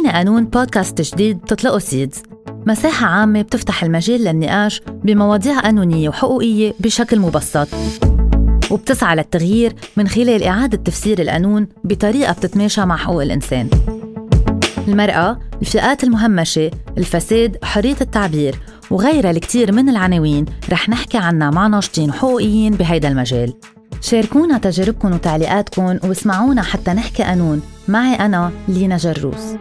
احكينا قانون بودكاست جديد بتطلقوا سيدز. مساحة عامة بتفتح المجال للنقاش بمواضيع قانونية وحقوقية بشكل مبسط وبتسعى للتغيير من خلال إعادة تفسير القانون بطريقة بتتماشى مع حقوق الإنسان. المرأة، الفئات المهمشة، الفساد، حرية التعبير وغيرها الكثير من العناوين رح نحكي عنها مع ناشطين وحقوقيين بهيدا المجال. شاركونا تجاربكم وتعليقاتكم واسمعونا حتى نحكي قانون. معي أنا لينا جروس.